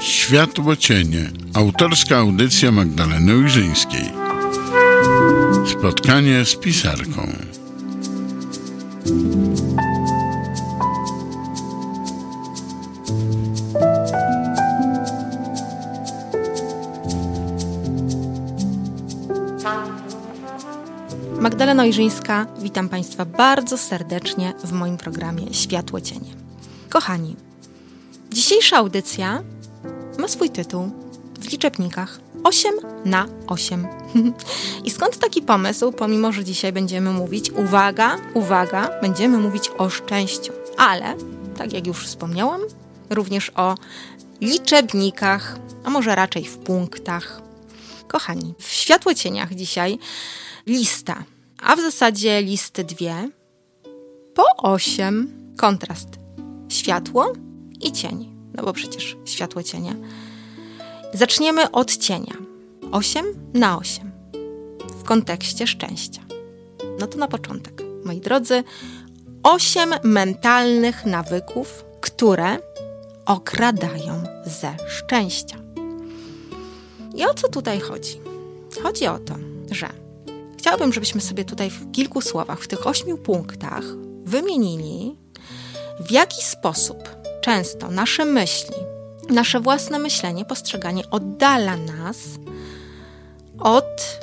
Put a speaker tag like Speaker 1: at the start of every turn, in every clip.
Speaker 1: Światło cienie. Autorska audycja Magdaleny Ujrzyńskiej. Spotkanie z pisarką.
Speaker 2: Magdalena Ojrzyńska, witam Państwa bardzo serdecznie w moim programie Światło Cienie. Kochani, dzisiejsza audycja ma swój tytuł w liczebnikach 8 na 8. I skąd taki pomysł, pomimo że dzisiaj będziemy mówić, uwaga, uwaga, będziemy mówić o szczęściu, ale, tak jak już wspomniałam, również o liczebnikach, a może raczej w punktach. Kochani, w światłocieniach dzisiaj lista, a w zasadzie listy dwie, po osiem, kontrast światło i cień, no bo przecież światło cienia. Zaczniemy od cienia. 8 na 8 w kontekście szczęścia. No to na początek, moi drodzy, 8 mentalnych nawyków, które okradają ze szczęścia. I o co tutaj chodzi? Chodzi o to, że chciałabym, żebyśmy sobie tutaj w kilku słowach, w tych ośmiu punktach wymienili, w jaki sposób często nasze myśli, nasze własne myślenie, postrzeganie oddala nas od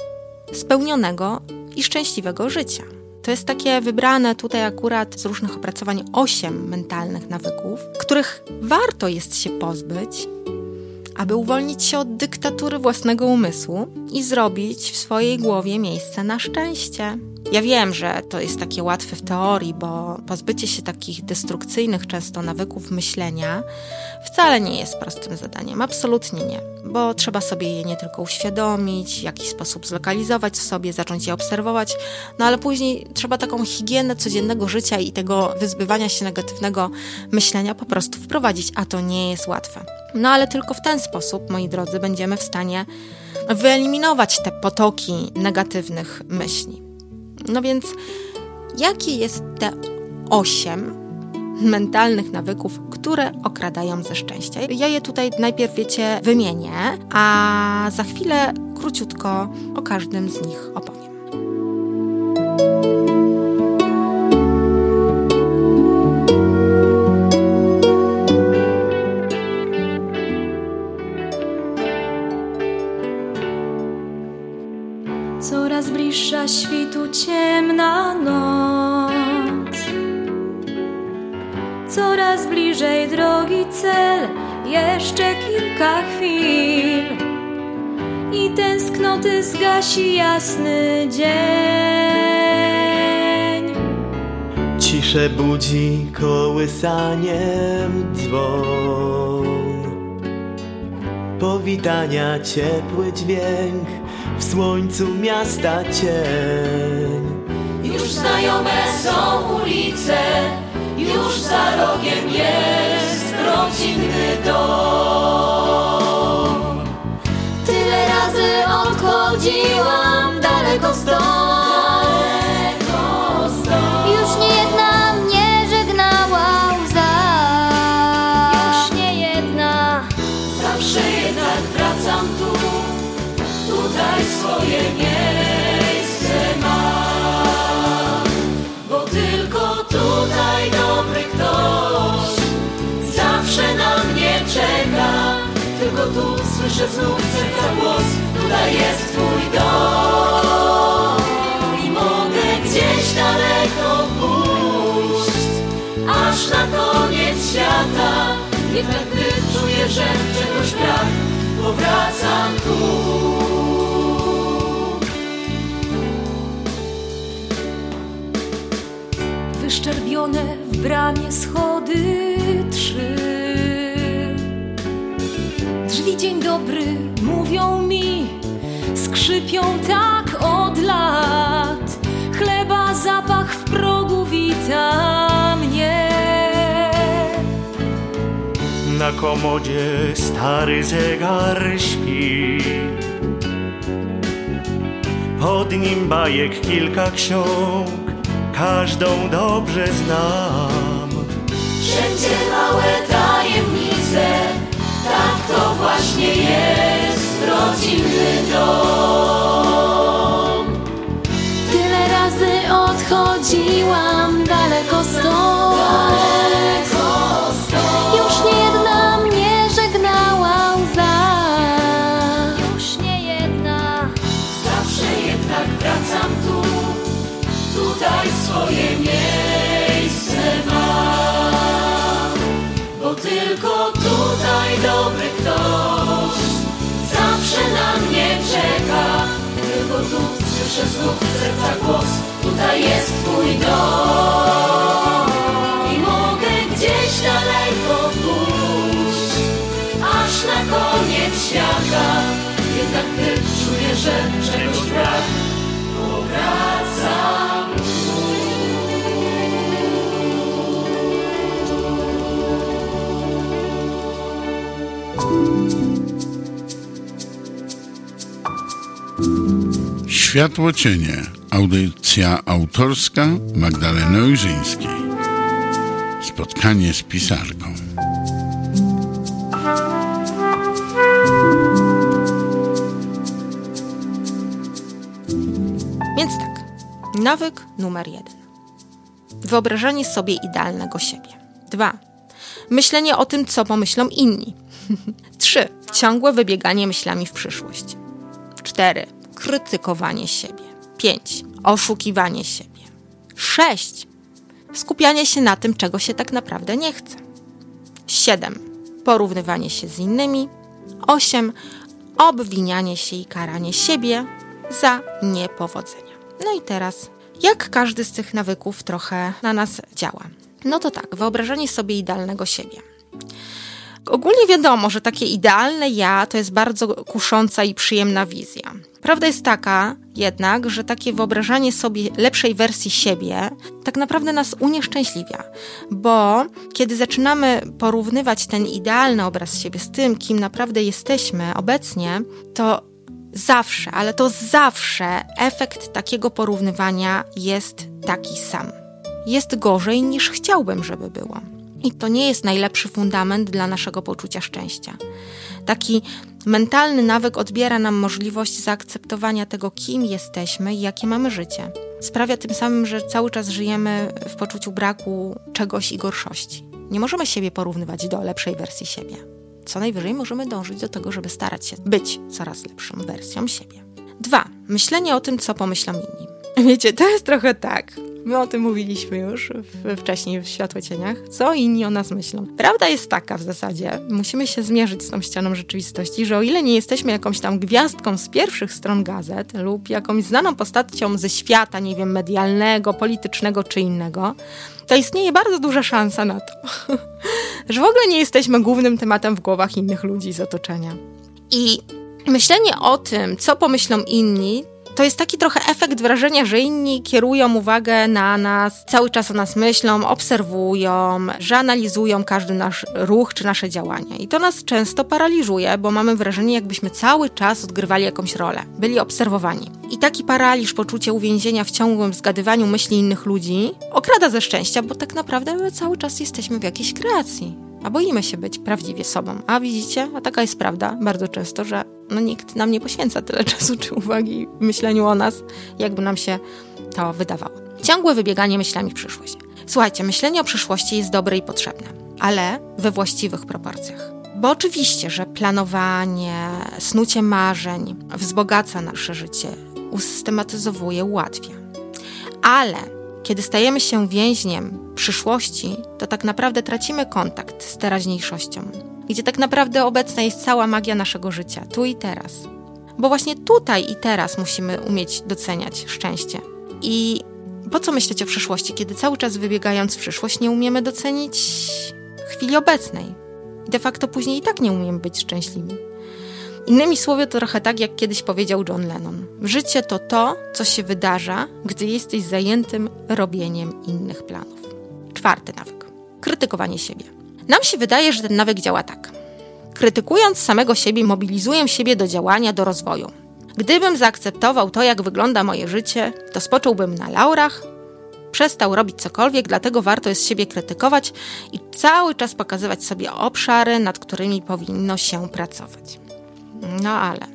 Speaker 2: spełnionego i szczęśliwego życia. To jest takie wybrane tutaj akurat z różnych opracowań osiem mentalnych nawyków, których warto jest się pozbyć, aby uwolnić się od dyktatury własnego umysłu i zrobić w swojej głowie miejsce na szczęście. Ja wiem, że to jest takie łatwe w teorii, bo pozbycie się takich destrukcyjnych często nawyków myślenia wcale nie jest prostym zadaniem, absolutnie nie, bo trzeba sobie je nie tylko uświadomić, w jakiś sposób zlokalizować w sobie, zacząć je obserwować, no ale później trzeba taką higienę codziennego życia i tego wyzbywania się negatywnego myślenia po prostu wprowadzić, a to nie jest łatwe. No ale tylko w ten sposób, moi drodzy, będziemy w stanie wyeliminować te potoki negatywnych myśli. No więc, jakie jest te osiem mentalnych nawyków, które okradają ze szczęścia? Ja je tutaj najpierw, wiecie, wymienię, a za chwilę króciutko o każdym z nich opowiem.
Speaker 3: Coraz bliższa świtu ciemna noc. Coraz bliżej drogi cel Jeszcze kilka chwil. I tęsknoty zgasi jasny dzień.
Speaker 4: Ciszę budzi kołysaniem dzwon. Powitania ciepły dźwięk w słońcu miasta cień.
Speaker 5: Już znajome są ulice, już za rogiem jest rodzinny dom.
Speaker 3: Tyle razy odchodziłam daleko stąd. Już nie jedna mnie żegnała łza. Już nie jedna.
Speaker 5: Zawsze jednak wracam tu, tutaj swoje miejsce mam. Bo tylko tutaj dobry ktoś zawsze na mnie czeka. Tylko tu słyszę znów serca głos, tutaj jest twój dom. I mogę gdzieś daleko pójść, aż na koniec świata. Jednak gdy czuję, że czegoś brak, powracam tu.
Speaker 3: Wyszczerbione w bramie schody trzy. Drzwi dzień dobry mówią mi, skrzypią tak od lat. Chleba zapach w progu wita mnie.
Speaker 4: Na komodzie stary zegar śpi. Od nim bajek kilka ksiąg, każdą dobrze znam.
Speaker 5: Wszędzie małe tajemnice, tak to właśnie jest rodzinny dom.
Speaker 3: Tyle razy odchodziłam daleko stąd.
Speaker 5: Tylko tutaj dobry ktoś zawsze na mnie czeka. Tylko tu słyszę znów serca głos, tutaj jest twój dom. I mogę gdzieś daleko pójść, aż na koniec świata. Jednak gdy czuję, że czegoś brak,
Speaker 1: Światło cienie. Audycja autorska Magdaleny Ojrzyńskiej. Spotkanie z pisarką.
Speaker 2: Więc tak, nawyk numer jeden. Wyobrażanie sobie idealnego siebie. Dwa. Myślenie o tym, co pomyślą inni. Trzy. Ciągłe wybieganie myślami w przyszłość. Cztery. Krytykowanie siebie. Pięć. Oszukiwanie siebie. Sześć. Skupianie się na tym, czego się tak naprawdę nie chce. 7. Porównywanie się z innymi. 8. Obwinianie się i karanie siebie za niepowodzenia. No i teraz, jak każdy z tych nawyków trochę na nas działa? No to tak, wyobrażenie sobie idealnego siebie. Ogólnie wiadomo, że takie idealne ja to jest bardzo kusząca i przyjemna wizja. Prawda jest taka jednak, że takie wyobrażanie sobie lepszej wersji siebie tak naprawdę nas unieszczęśliwia, bo kiedy zaczynamy porównywać ten idealny obraz siebie z tym, kim naprawdę jesteśmy obecnie, to zawsze, ale to zawsze efekt takiego porównywania jest taki sam. Jest gorzej niż chciałbym, żeby było. I to nie jest najlepszy fundament dla naszego poczucia szczęścia. Taki mentalny nawyk odbiera nam możliwość zaakceptowania tego, kim jesteśmy i jakie mamy życie. Sprawia tym samym, że cały czas żyjemy w poczuciu braku czegoś i gorszości. Nie możemy siebie porównywać do lepszej wersji siebie. Co najwyżej możemy dążyć do tego, żeby starać się być coraz lepszą wersją siebie. Dwa. Myślenie o tym, co pomyślą inni. Wiecie, to jest trochę tak. My o tym mówiliśmy już w, wcześniej w Światłocieniach. Co inni o nas myślą? Prawda jest taka w zasadzie. Musimy się zmierzyć z tą ścianą rzeczywistości, że o ile nie jesteśmy jakąś tam gwiazdką z pierwszych stron gazet lub jakąś znaną postacią ze świata, nie wiem, medialnego, politycznego czy innego, to istnieje bardzo duża szansa na to, że w ogóle nie jesteśmy głównym tematem w głowach innych ludzi z otoczenia. I myślenie o tym, co pomyślą inni, to jest taki trochę efekt wrażenia, że inni kierują uwagę na nas, cały czas o nas myślą, obserwują, że analizują każdy nasz ruch czy nasze działania. I to nas często paraliżuje, bo mamy wrażenie, jakbyśmy cały czas odgrywali jakąś rolę, byli obserwowani. I taki paraliż, poczucie uwięzienia w ciągłym zgadywaniu myśli innych ludzi okrada ze szczęścia, bo tak naprawdę my cały czas jesteśmy w jakiejś kreacji a boimy się być prawdziwie sobą. A widzicie, a taka jest prawda bardzo często, że no, nikt nam nie poświęca tyle czasu czy uwagi myśleniu o nas, jakby nam się to wydawało. Ciągłe wybieganie myślami w przyszłość. Słuchajcie, myślenie o przyszłości jest dobre i potrzebne, ale we właściwych proporcjach. Bo oczywiście, że planowanie, snucie marzeń wzbogaca nasze życie, usystematyzowuje, ułatwia. Ale kiedy stajemy się więźniem przyszłości, to tak naprawdę tracimy kontakt z teraźniejszością, gdzie tak naprawdę obecna jest cała magia naszego życia, tu i teraz. Bo właśnie tutaj i teraz musimy umieć doceniać szczęście. I po co myśleć o przyszłości, kiedy cały czas wybiegając w przyszłość nie umiemy docenić chwili obecnej? De facto później i tak nie umiemy być szczęśliwi. Innymi słowy, to trochę tak, jak kiedyś powiedział John Lennon. Życie to to, co się wydarza, gdy jesteś zajętym robieniem innych planów. Czwarty nawyk. Krytykowanie siebie. Nam się wydaje, że ten nawyk działa tak. Krytykując samego siebie, mobilizuję siebie do działania, do rozwoju. Gdybym zaakceptował to, jak wygląda moje życie, to spocząłbym na laurach, przestał robić cokolwiek, dlatego warto jest siebie krytykować i cały czas pokazywać sobie obszary, nad którymi powinno się pracować. No ale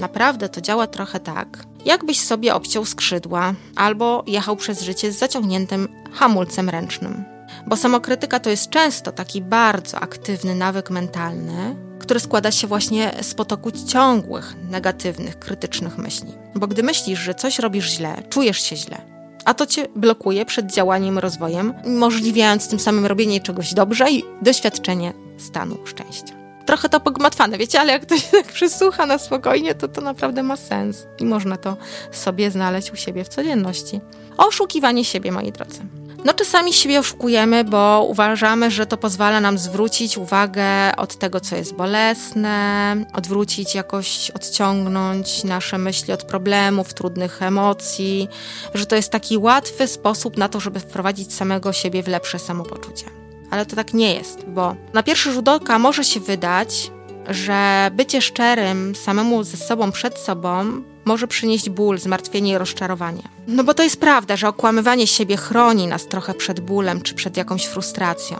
Speaker 2: naprawdę to działa trochę tak, jakbyś sobie obciął skrzydła albo jechał przez życie z zaciągniętym hamulcem ręcznym. Bo samokrytyka to jest często taki bardzo aktywny nawyk mentalny, który składa się właśnie z potoku ciągłych, negatywnych, krytycznych myśli. Bo gdy myślisz, że coś robisz źle, czujesz się źle, a to cię blokuje przed działaniem, rozwojem, umożliwiając tym samym robienie czegoś dobrze i doświadczenie stanu szczęścia. Trochę to pogmatwane, wiecie, ale jak ktoś tak przysłucha na spokojnie, to to naprawdę ma sens i można to sobie znaleźć u siebie w codzienności. Oszukiwanie siebie, moi drodzy. No czasami siebie oszukujemy, bo uważamy, że to pozwala nam zwrócić uwagę od tego, co jest bolesne, odwrócić jakoś, odciągnąć nasze myśli od problemów, trudnych emocji, że to jest taki łatwy sposób na to, żeby wprowadzić samego siebie w lepsze samopoczucie. Ale to tak nie jest, bo na pierwszy rzut oka może się wydać, że bycie szczerym samemu ze sobą przed sobą może przynieść ból, zmartwienie i rozczarowanie. No bo to jest prawda, że okłamywanie siebie chroni nas trochę przed bólem czy przed jakąś frustracją.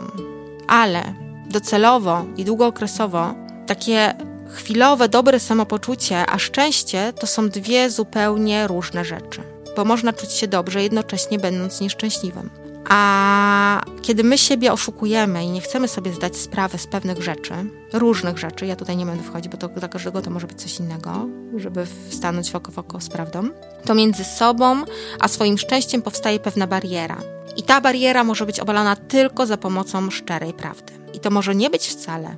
Speaker 2: Ale docelowo i długookresowo takie chwilowe, dobre samopoczucie, a szczęście to są dwie zupełnie różne rzeczy. Bo można czuć się dobrze, jednocześnie będąc nieszczęśliwym. A kiedy my siebie oszukujemy i nie chcemy sobie zdać sprawy z pewnych rzeczy, różnych rzeczy, ja tutaj nie będę wchodzić, bo to dla każdego to może być coś innego, żeby stanąć w oko w oko z prawdą, to między sobą a swoim szczęściem powstaje pewna bariera. I ta bariera może być obalona tylko za pomocą szczerej prawdy. I to może nie być wcale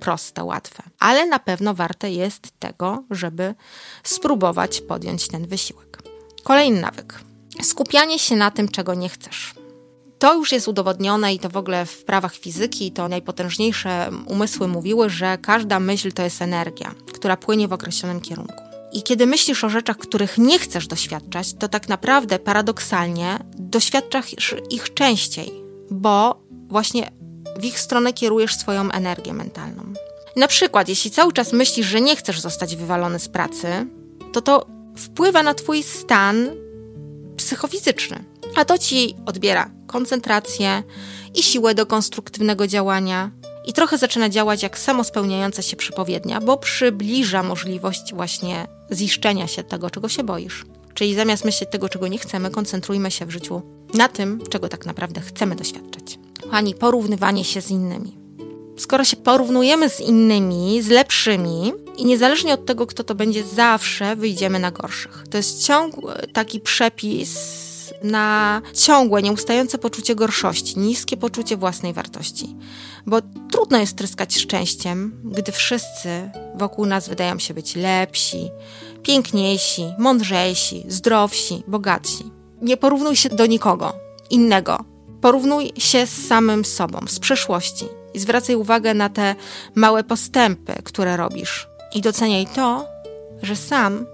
Speaker 2: proste, łatwe, ale na pewno warte jest tego, żeby spróbować podjąć ten wysiłek. Kolejny nawyk. Skupianie się na tym, czego nie chcesz. To już jest udowodnione i to w ogóle w prawach fizyki, to najpotężniejsze umysły mówiły, że każda myśl to jest energia, która płynie w określonym kierunku. I kiedy myślisz o rzeczach, których nie chcesz doświadczać, to tak naprawdę paradoksalnie doświadczasz ich częściej, bo właśnie w ich stronę kierujesz swoją energię mentalną. Na przykład, jeśli cały czas myślisz, że nie chcesz zostać wywalony z pracy, to to wpływa na Twój stan psychofizyczny, a to Ci odbiera koncentrację i siłę do konstruktywnego działania. I trochę zaczyna działać jak samospełniająca się przepowiednia, bo przybliża możliwość właśnie ziszczenia się tego, czego się boisz. Czyli zamiast myśleć tego, czego nie chcemy, koncentrujmy się w życiu na tym, czego tak naprawdę chcemy doświadczać. Kochani, porównywanie się z innymi. Skoro się porównujemy z innymi, z lepszymi, i niezależnie od tego, kto to będzie, zawsze wyjdziemy na gorszych. To jest ciągły taki przepis na ciągłe, nieustające poczucie gorszości, niskie poczucie własnej wartości. Bo trudno jest tryskać szczęściem, gdy wszyscy wokół nas wydają się być lepsi, piękniejsi, mądrzejsi, zdrowsi, bogatsi. Nie porównuj się do nikogo innego. Porównuj się z samym sobą, z przeszłości i zwracaj uwagę na te małe postępy, które robisz. I doceniaj to, że sam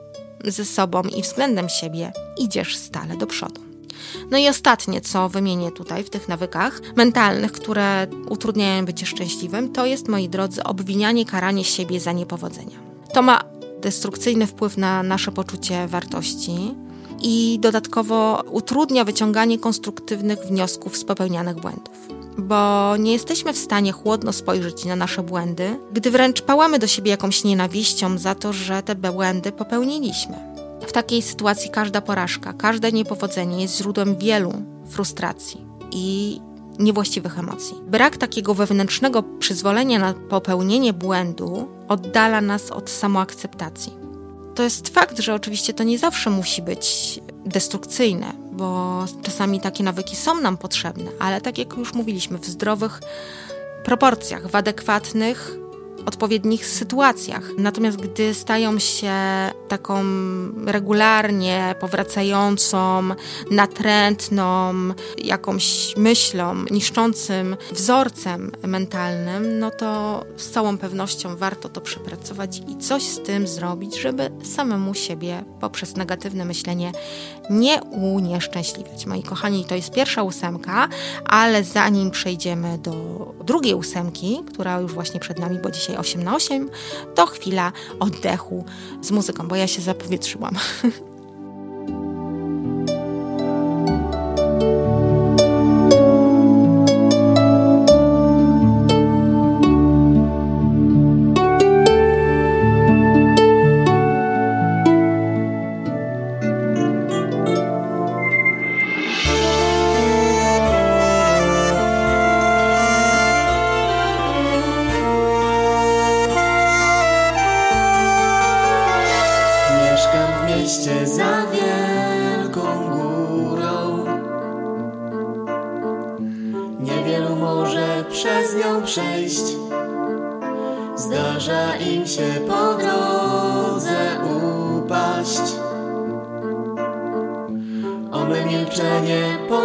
Speaker 2: ze sobą i względem siebie idziesz stale do przodu. No i ostatnie, co wymienię tutaj w tych nawykach mentalnych, które utrudniają bycie szczęśliwym, to jest, moi drodzy, obwinianie, karanie siebie za niepowodzenia. To ma destrukcyjny wpływ na nasze poczucie wartości i dodatkowo utrudnia wyciąganie konstruktywnych wniosków z popełnianych błędów. Bo nie jesteśmy w stanie chłodno spojrzeć na nasze błędy, gdy wręcz pałamy do siebie jakąś nienawiścią za to, że te błędy popełniliśmy. W takiej sytuacji każda porażka, każde niepowodzenie jest źródłem wielu frustracji i niewłaściwych emocji. Brak takiego wewnętrznego przyzwolenia na popełnienie błędu oddala nas od samoakceptacji. To jest fakt, że oczywiście to nie zawsze musi być destrukcyjne, bo czasami takie nawyki są nam potrzebne, ale tak jak już mówiliśmy, w zdrowych proporcjach, w adekwatnych odpowiednich sytuacjach. Natomiast gdy stają się taką regularnie powracającą, natrętną jakąś myślą, niszczącym wzorcem mentalnym, no to z całą pewnością warto to przepracować i coś z tym zrobić, żeby samemu siebie poprzez negatywne myślenie nie unieszczęśliwiać. Moi kochani, to jest pierwsza ósemka, ale zanim przejdziemy do drugiej ósemki, która już właśnie przed nami, bo dzisiaj 8 na 8, to chwila oddechu z muzyką, bo ja się zapowietrzyłam.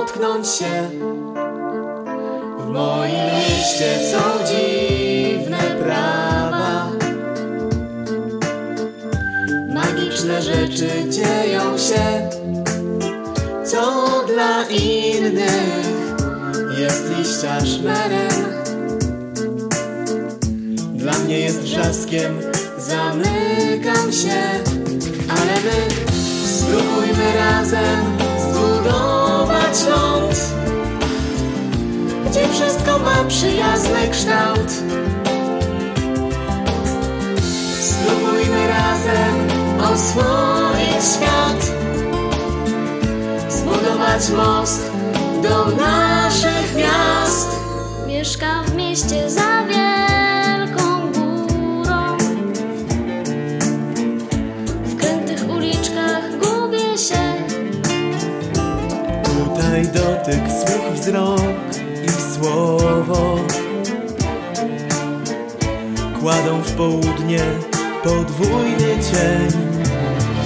Speaker 5: potknąć się. W moim mieście są dziwne prawa. Magiczne rzeczy dzieją się, co dla innych jest liścia szmerem. Dla mnie jest wrzaskiem, zamykam się, ale my spróbujmy razem ląd, gdzie wszystko ma przyjazny kształt. Spróbujmy razem oswoić świat, zbudować most do naszych miast.
Speaker 3: Mieszkam w mieście za
Speaker 5: dotyk, słuch, wzrok i słowo kładą w południe podwójny cień.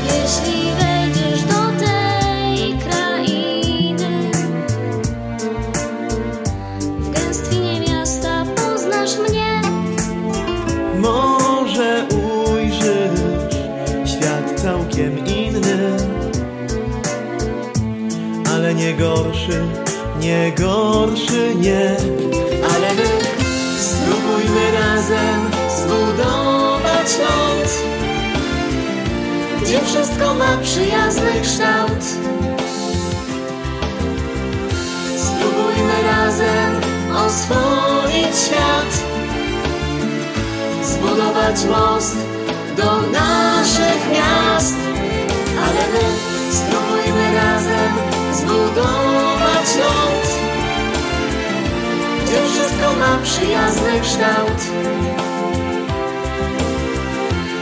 Speaker 3: Jeśli
Speaker 5: nie gorszy, nie. Ale my spróbujmy razem zbudować ląd, gdzie wszystko ma przyjazny kształt. Spróbujmy razem oswoić świat zbudować most do naszych miast. Ale my spróbujmy razem zbudować ląd, gdzie wszystko ma przyjazny kształt.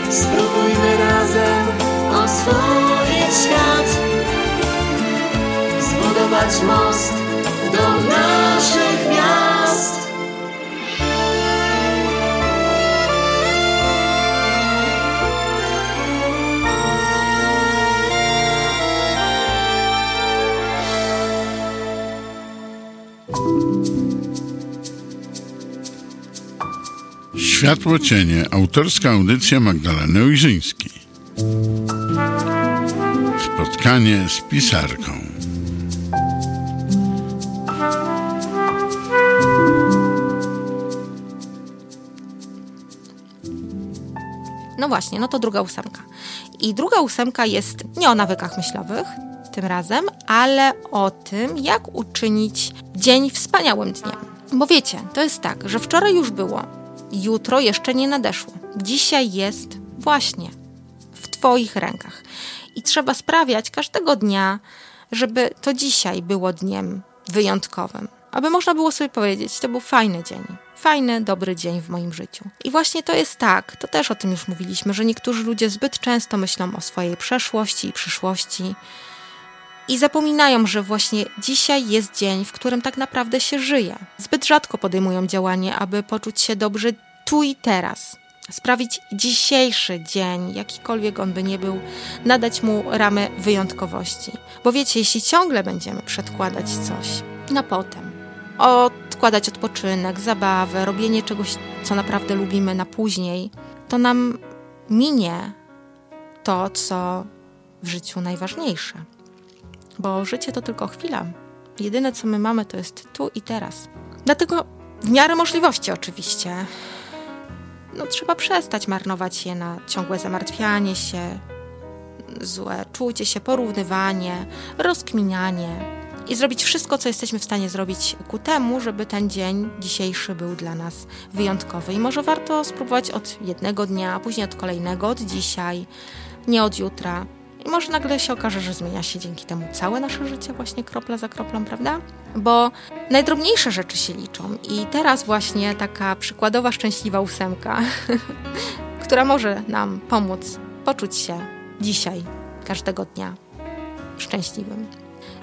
Speaker 5: Spróbujmy razem oswoić świat, zbudować most do naszych
Speaker 1: Światło cienie. Autorska audycja Magdaleny Ojrzyńskiej. Spotkanie z pisarką.
Speaker 2: No właśnie, no to druga ósemka. I druga ósemka jest nie o nawykach myślowych tym razem, ale o tym, jak uczynić dzień wspaniałym dniem. Bo wiecie, to jest tak, że wczoraj już było, jutro jeszcze nie nadeszło. Dzisiaj jest właśnie w Twoich rękach. I trzeba sprawiać każdego dnia, żeby to dzisiaj było dniem wyjątkowym. Aby można było sobie powiedzieć, to był fajny dzień. Fajny, dobry dzień w moim życiu. I właśnie to jest tak, to też o tym już mówiliśmy, że niektórzy ludzie zbyt często myślą o swojej przeszłości i przyszłości i zapominają, że właśnie dzisiaj jest dzień, w którym tak naprawdę się żyje. Zbyt rzadko podejmują działanie, aby poczuć się dobrze tu i teraz. Sprawić dzisiejszy dzień, jakikolwiek on by nie był, nadać mu ramę wyjątkowości. Bo wiecie, jeśli ciągle będziemy przedkładać coś na potem, odkładać odpoczynek, zabawę, robienie czegoś, co naprawdę lubimy na później, to nam minie to, co w życiu najważniejsze. Bo życie to tylko chwila. Jedyne, co my mamy, to jest tu i teraz. Dlatego w miarę możliwości oczywiście no, trzeba przestać marnować je na ciągłe zamartwianie się, złe czucie się, porównywanie, rozkminianie i zrobić wszystko, co jesteśmy w stanie zrobić ku temu, żeby ten dzień dzisiejszy był dla nas wyjątkowy. I może warto spróbować od jednego dnia, a później od kolejnego, od dzisiaj, nie od jutra. I może nagle się okaże, że zmienia się dzięki temu całe nasze życie, właśnie kropla za kroplą, prawda? Bo najdrobniejsze rzeczy się liczą. I teraz właśnie taka przykładowa szczęśliwa ósemka, która może nam pomóc poczuć się dzisiaj, każdego dnia szczęśliwym.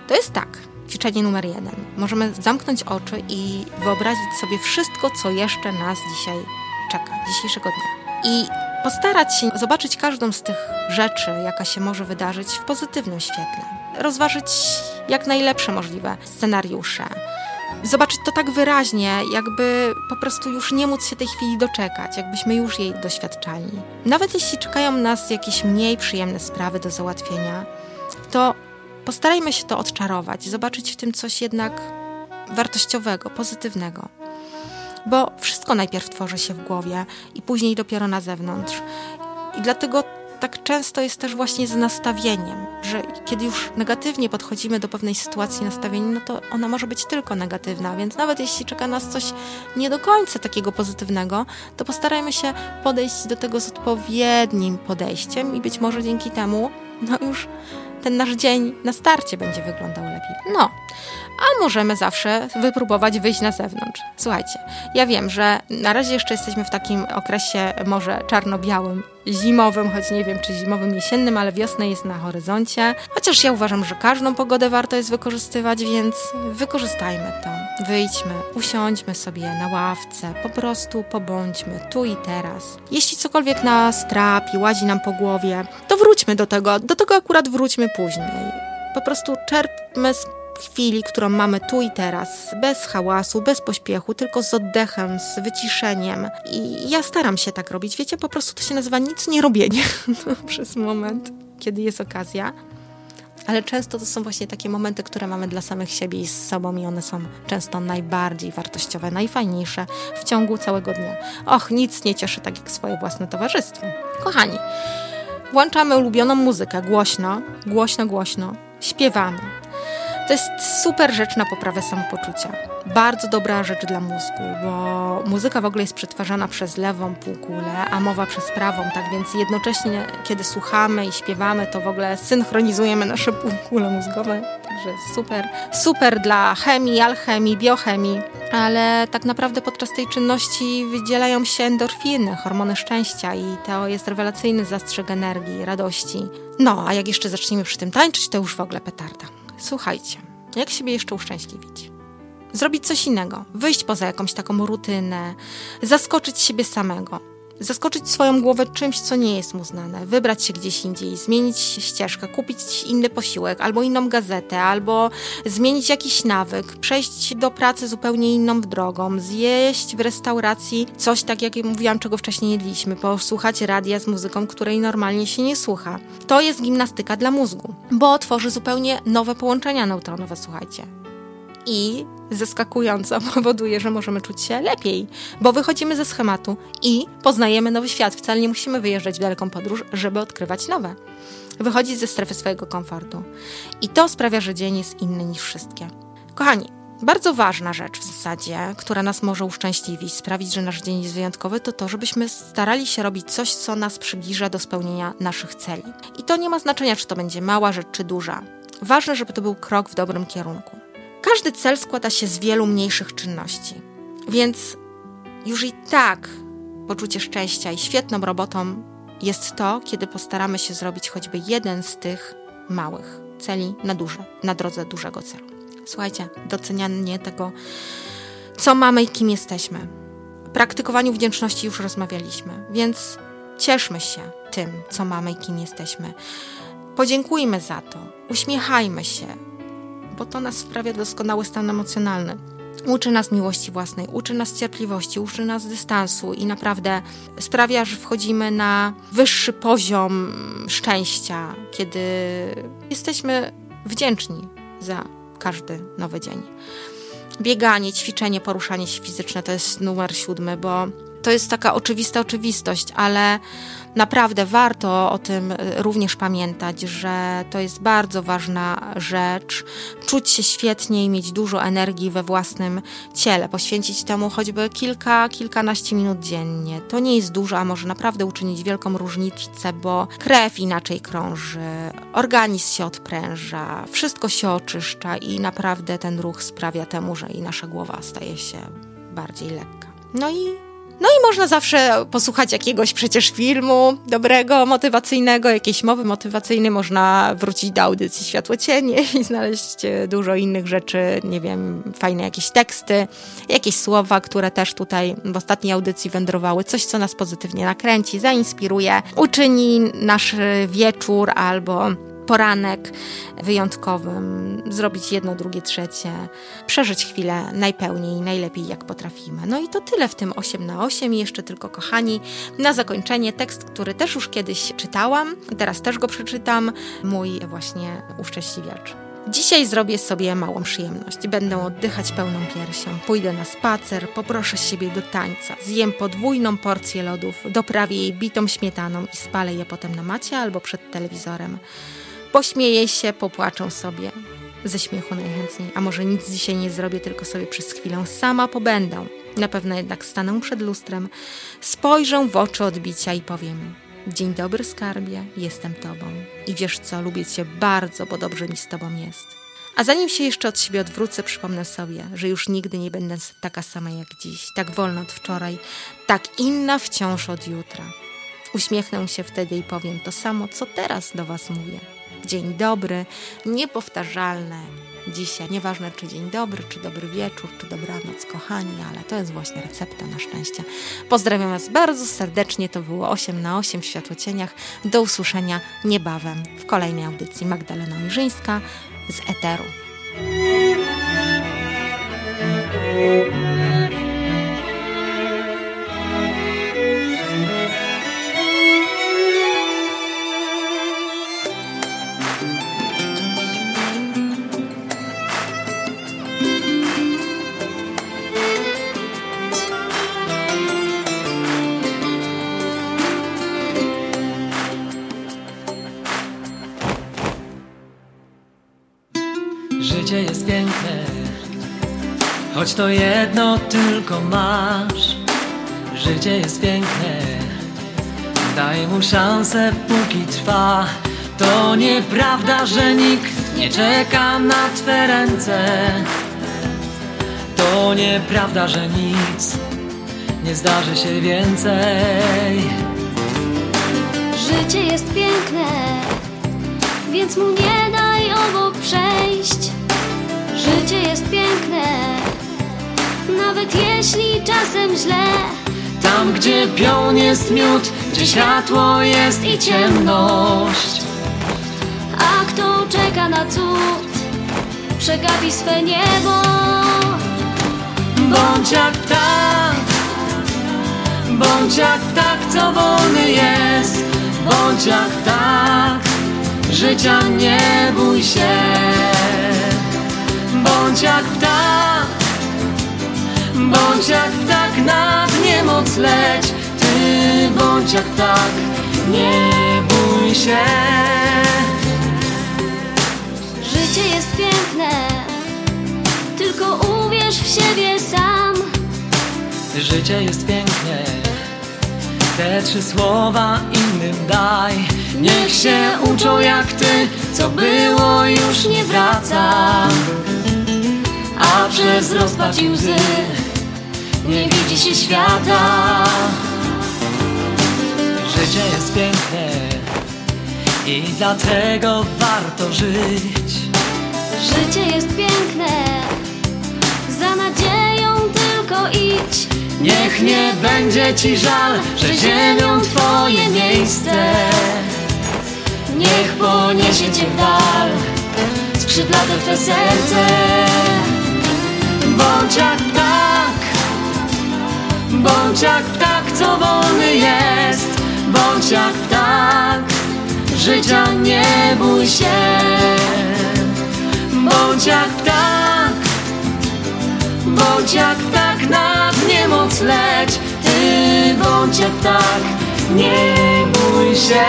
Speaker 2: To jest tak, ćwiczenie numer jeden. Możemy zamknąć oczy i wyobrazić sobie wszystko, co jeszcze nas dzisiaj czeka, dzisiejszego dnia. I postarać się zobaczyć każdą z tych rzeczy, jaka się może wydarzyć w pozytywnym świetle. Rozważyć jak najlepsze możliwe scenariusze. Zobaczyć to tak wyraźnie, jakby po prostu już nie móc się tej chwili doczekać, jakbyśmy już jej doświadczali. Nawet jeśli czekają nas jakieś mniej przyjemne sprawy do załatwienia, to postarajmy się to odczarować, zobaczyć w tym coś jednak wartościowego, pozytywnego. Bo wszystko najpierw tworzy się w głowie i później dopiero na zewnątrz. I dlatego tak często jest też właśnie z nastawieniem, że kiedy już negatywnie podchodzimy do pewnej sytuacji nastawienia, no to ona może być tylko negatywna, więc nawet jeśli czeka nas coś nie do końca takiego pozytywnego, to postarajmy się podejść do tego z odpowiednim podejściem i być może dzięki temu no już ten nasz dzień na starcie będzie wyglądał lepiej. No, a możemy zawsze wypróbować wyjść na zewnątrz. Słuchajcie, ja wiem, że na razie jeszcze jesteśmy w takim okresie może czarno-białym, zimowym, choć nie wiem czy zimowym, jesiennym, ale wiosna jest na horyzoncie. Chociaż ja uważam, że każdą pogodę warto jest wykorzystywać, więc wykorzystajmy to. Wyjdźmy, usiądźmy sobie na ławce, po prostu pobądźmy tu i teraz. Jeśli cokolwiek nas trapi, łazi nam po głowie, to wróćmy do tego, do tego akurat wróćmy później. Po prostu czerpmy z chwili, którą mamy tu i teraz, bez hałasu, bez pośpiechu, tylko z oddechem, z wyciszeniem. I ja staram się tak robić. Wiecie, po prostu to się nazywa nic nie robienie przez moment, kiedy jest okazja. Ale często to są właśnie takie momenty, które mamy dla samych siebie i z sobą, i one są często najbardziej wartościowe, najfajniejsze w ciągu całego dnia. Och, nic nie cieszy tak jak swoje własne towarzystwo. Kochani, włączamy ulubioną muzykę głośno, głośno, głośno, śpiewamy to jest super rzecz na poprawę samopoczucia. Bardzo dobra rzecz dla mózgu, bo muzyka w ogóle jest przetwarzana przez lewą półkulę, a mowa przez prawą, tak więc jednocześnie, kiedy słuchamy i śpiewamy, to w ogóle synchronizujemy nasze półkule mózgowe. Także super, super dla chemii, alchemii, biochemii, ale tak naprawdę podczas tej czynności wydzielają się endorfiny, hormony szczęścia i to jest rewelacyjny zastrzyk energii, radości. No, a jak jeszcze zaczniemy przy tym tańczyć, to już w ogóle petarda. Słuchajcie, jak siebie jeszcze uszczęśliwić? Zrobić coś innego, wyjść poza jakąś taką rutynę, zaskoczyć siebie samego, zaskoczyć swoją głowę czymś, co nie jest mu znane, wybrać się gdzieś indziej, zmienić ścieżkę, kupić inny posiłek, albo inną gazetę, albo zmienić jakiś nawyk, przejść do pracy zupełnie inną drogą, zjeść w restauracji coś tak, jak mówiłam, czego wcześniej jedliśmy, posłuchać radia z muzyką, której normalnie się nie słucha. To jest gimnastyka dla mózgu, bo tworzy zupełnie nowe połączenia neutronowe, słuchajcie. I zaskakująco powoduje, że możemy czuć się lepiej, bo wychodzimy ze schematu i poznajemy nowy świat. Wcale nie musimy wyjeżdżać w daleką podróż, żeby odkrywać nowe. Wychodzić ze strefy swojego komfortu. I to sprawia, że dzień jest inny niż wszystkie. Kochani, bardzo ważna rzecz w zasadzie, która nas może uszczęśliwić, sprawić, że nasz dzień jest wyjątkowy, to to, żebyśmy starali się robić coś, co nas przybliża do spełnienia naszych celi. I to nie ma znaczenia, czy to będzie mała rzecz, czy duża. Ważne, żeby to był krok w dobrym kierunku. Każdy cel składa się z wielu mniejszych czynności, więc już i tak poczucie szczęścia i świetną robotą jest to, kiedy postaramy się zrobić choćby jeden z tych małych celi na, duże, na drodze dużego celu. Słuchajcie, docenianie tego, co mamy i kim jesteśmy. Praktykowaniu wdzięczności już rozmawialiśmy, więc cieszmy się tym, co mamy i kim jesteśmy. Podziękujmy za to, uśmiechajmy się, bo to nas sprawia doskonały stan emocjonalny. Uczy nas miłości własnej, uczy nas cierpliwości, uczy nas dystansu i naprawdę sprawia, że wchodzimy na wyższy poziom szczęścia, kiedy jesteśmy wdzięczni za każdy nowy dzień. Bieganie, ćwiczenie, poruszanie się fizyczne to jest numer siódmy, bo to jest taka oczywista oczywistość, ale naprawdę warto o tym y, również pamiętać, że to jest bardzo ważna rzecz. Czuć się świetnie i mieć dużo energii we własnym ciele, poświęcić temu choćby kilka, kilkanaście minut dziennie. To nie jest dużo, a może naprawdę uczynić wielką różnicę, bo krew inaczej krąży, organizm się odpręża, wszystko się oczyszcza i naprawdę ten ruch sprawia temu, że i nasza głowa staje się bardziej lekka. No i no i można zawsze posłuchać jakiegoś przecież filmu dobrego, motywacyjnego, jakiejś mowy motywacyjnej. Można wrócić do audycji Światło Cienie i znaleźć e, dużo innych rzeczy, nie wiem, fajne jakieś teksty, jakieś słowa, które też tutaj w ostatniej audycji wędrowały. Coś, co nas pozytywnie nakręci, zainspiruje, uczyni nasz wieczór albo poranek wyjątkowym, zrobić jedno, drugie, trzecie, przeżyć chwilę najpełniej, najlepiej jak potrafimy. No i to tyle w tym 8 na 8 i jeszcze tylko kochani, na zakończenie tekst, który też już kiedyś czytałam, teraz też go przeczytam, mój właśnie uszczęśliwiacz. Dzisiaj zrobię sobie małą przyjemność. Będę oddychać pełną piersią. Pójdę na spacer, poproszę siebie do tańca. Zjem podwójną porcję lodów, doprawię jej bitą śmietaną i spalę je potem na macie albo przed telewizorem. Pośmieję się, popłaczą sobie. Ze śmiechu najchętniej. A może nic dzisiaj nie zrobię, tylko sobie przez chwilę sama pobędę. Na pewno jednak stanę przed lustrem, spojrzę w oczy odbicia i powiem: Dzień dobry, skarbie, jestem tobą. I wiesz co, lubię cię bardzo, bo dobrze mi z tobą jest. A zanim się jeszcze od siebie odwrócę, przypomnę sobie, że już nigdy nie będę taka sama jak dziś, tak wolna od wczoraj, tak inna wciąż od jutra. Uśmiechnę się wtedy i powiem to samo, co teraz do Was mówię dzień dobry, niepowtarzalne dzisiaj. Nieważne czy dzień dobry, czy dobry wieczór, czy dobranoc, kochani, ale to jest właśnie recepta na szczęście. Pozdrawiam Was bardzo serdecznie. To było 8 na 8 w Światłocieniach. Do usłyszenia niebawem w kolejnej audycji Magdalena Ojrzyńska z Eteru.
Speaker 6: Życie jest piękne, choć to jedno tylko masz. Życie jest piękne, daj mu szansę póki trwa. To nieprawda, że nikt nie czeka na Twe ręce. To nieprawda, że nic nie zdarzy się więcej.
Speaker 3: Życie jest piękne, więc mu nie daj obok przejść. Życie jest piękne, nawet jeśli czasem źle.
Speaker 6: Tam, gdzie pion jest miód, gdzie światło jest i ciemność.
Speaker 3: A kto czeka na cud, przegapi swe niebo.
Speaker 6: Bądź jak ptak, bądź jak ptak, co wolny jest. Bądź jak ptak, życia nie bój się. Bądź jak ptak, bądź jak ptak, nad niemoc leć. Ty bądź jak ptak, nie bój się.
Speaker 3: Życie jest piękne, tylko uwierz w siebie sam.
Speaker 6: Życie jest piękne, te trzy słowa innym daj. Niech się uczą jak ty, co było już nie wraca. A przez rozpacz i łzy nie widzi się świata. Życie jest piękne i dlatego warto żyć.
Speaker 3: Życie jest piękne, za nadzieją tylko idź.
Speaker 6: Niech nie będzie ci żal, że ziemią twoje miejsce. Niech poniesie cię w dal, skrzydlate twe serce. Bądź jak ptak, bądź jak ptak, co wolny jest. Bądź jak ptak, życia nie bój się. Bądź jak ptak, bądź jak ptak nad niemoc leć. Ty bądź jak tak, nie bój się.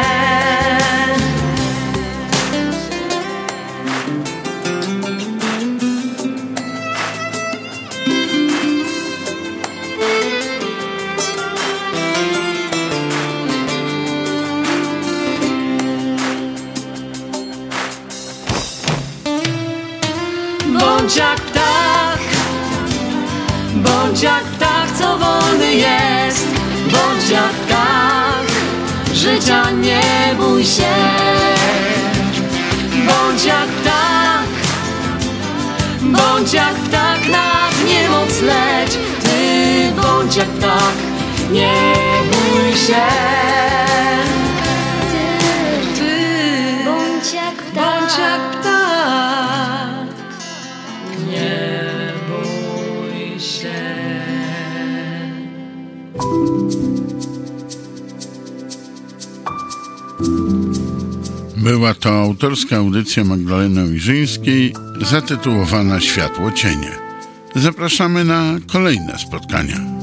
Speaker 6: Życia nie bój się. Bądź jak ptak, bądź jak ptak, nad niemoc leć. Ty bądź jak ptak, nie bój się.
Speaker 1: Była to autorska audycja Magdaleny Ojrzyńskiej zatytułowana Światło Cienie. Zapraszamy na kolejne spotkania.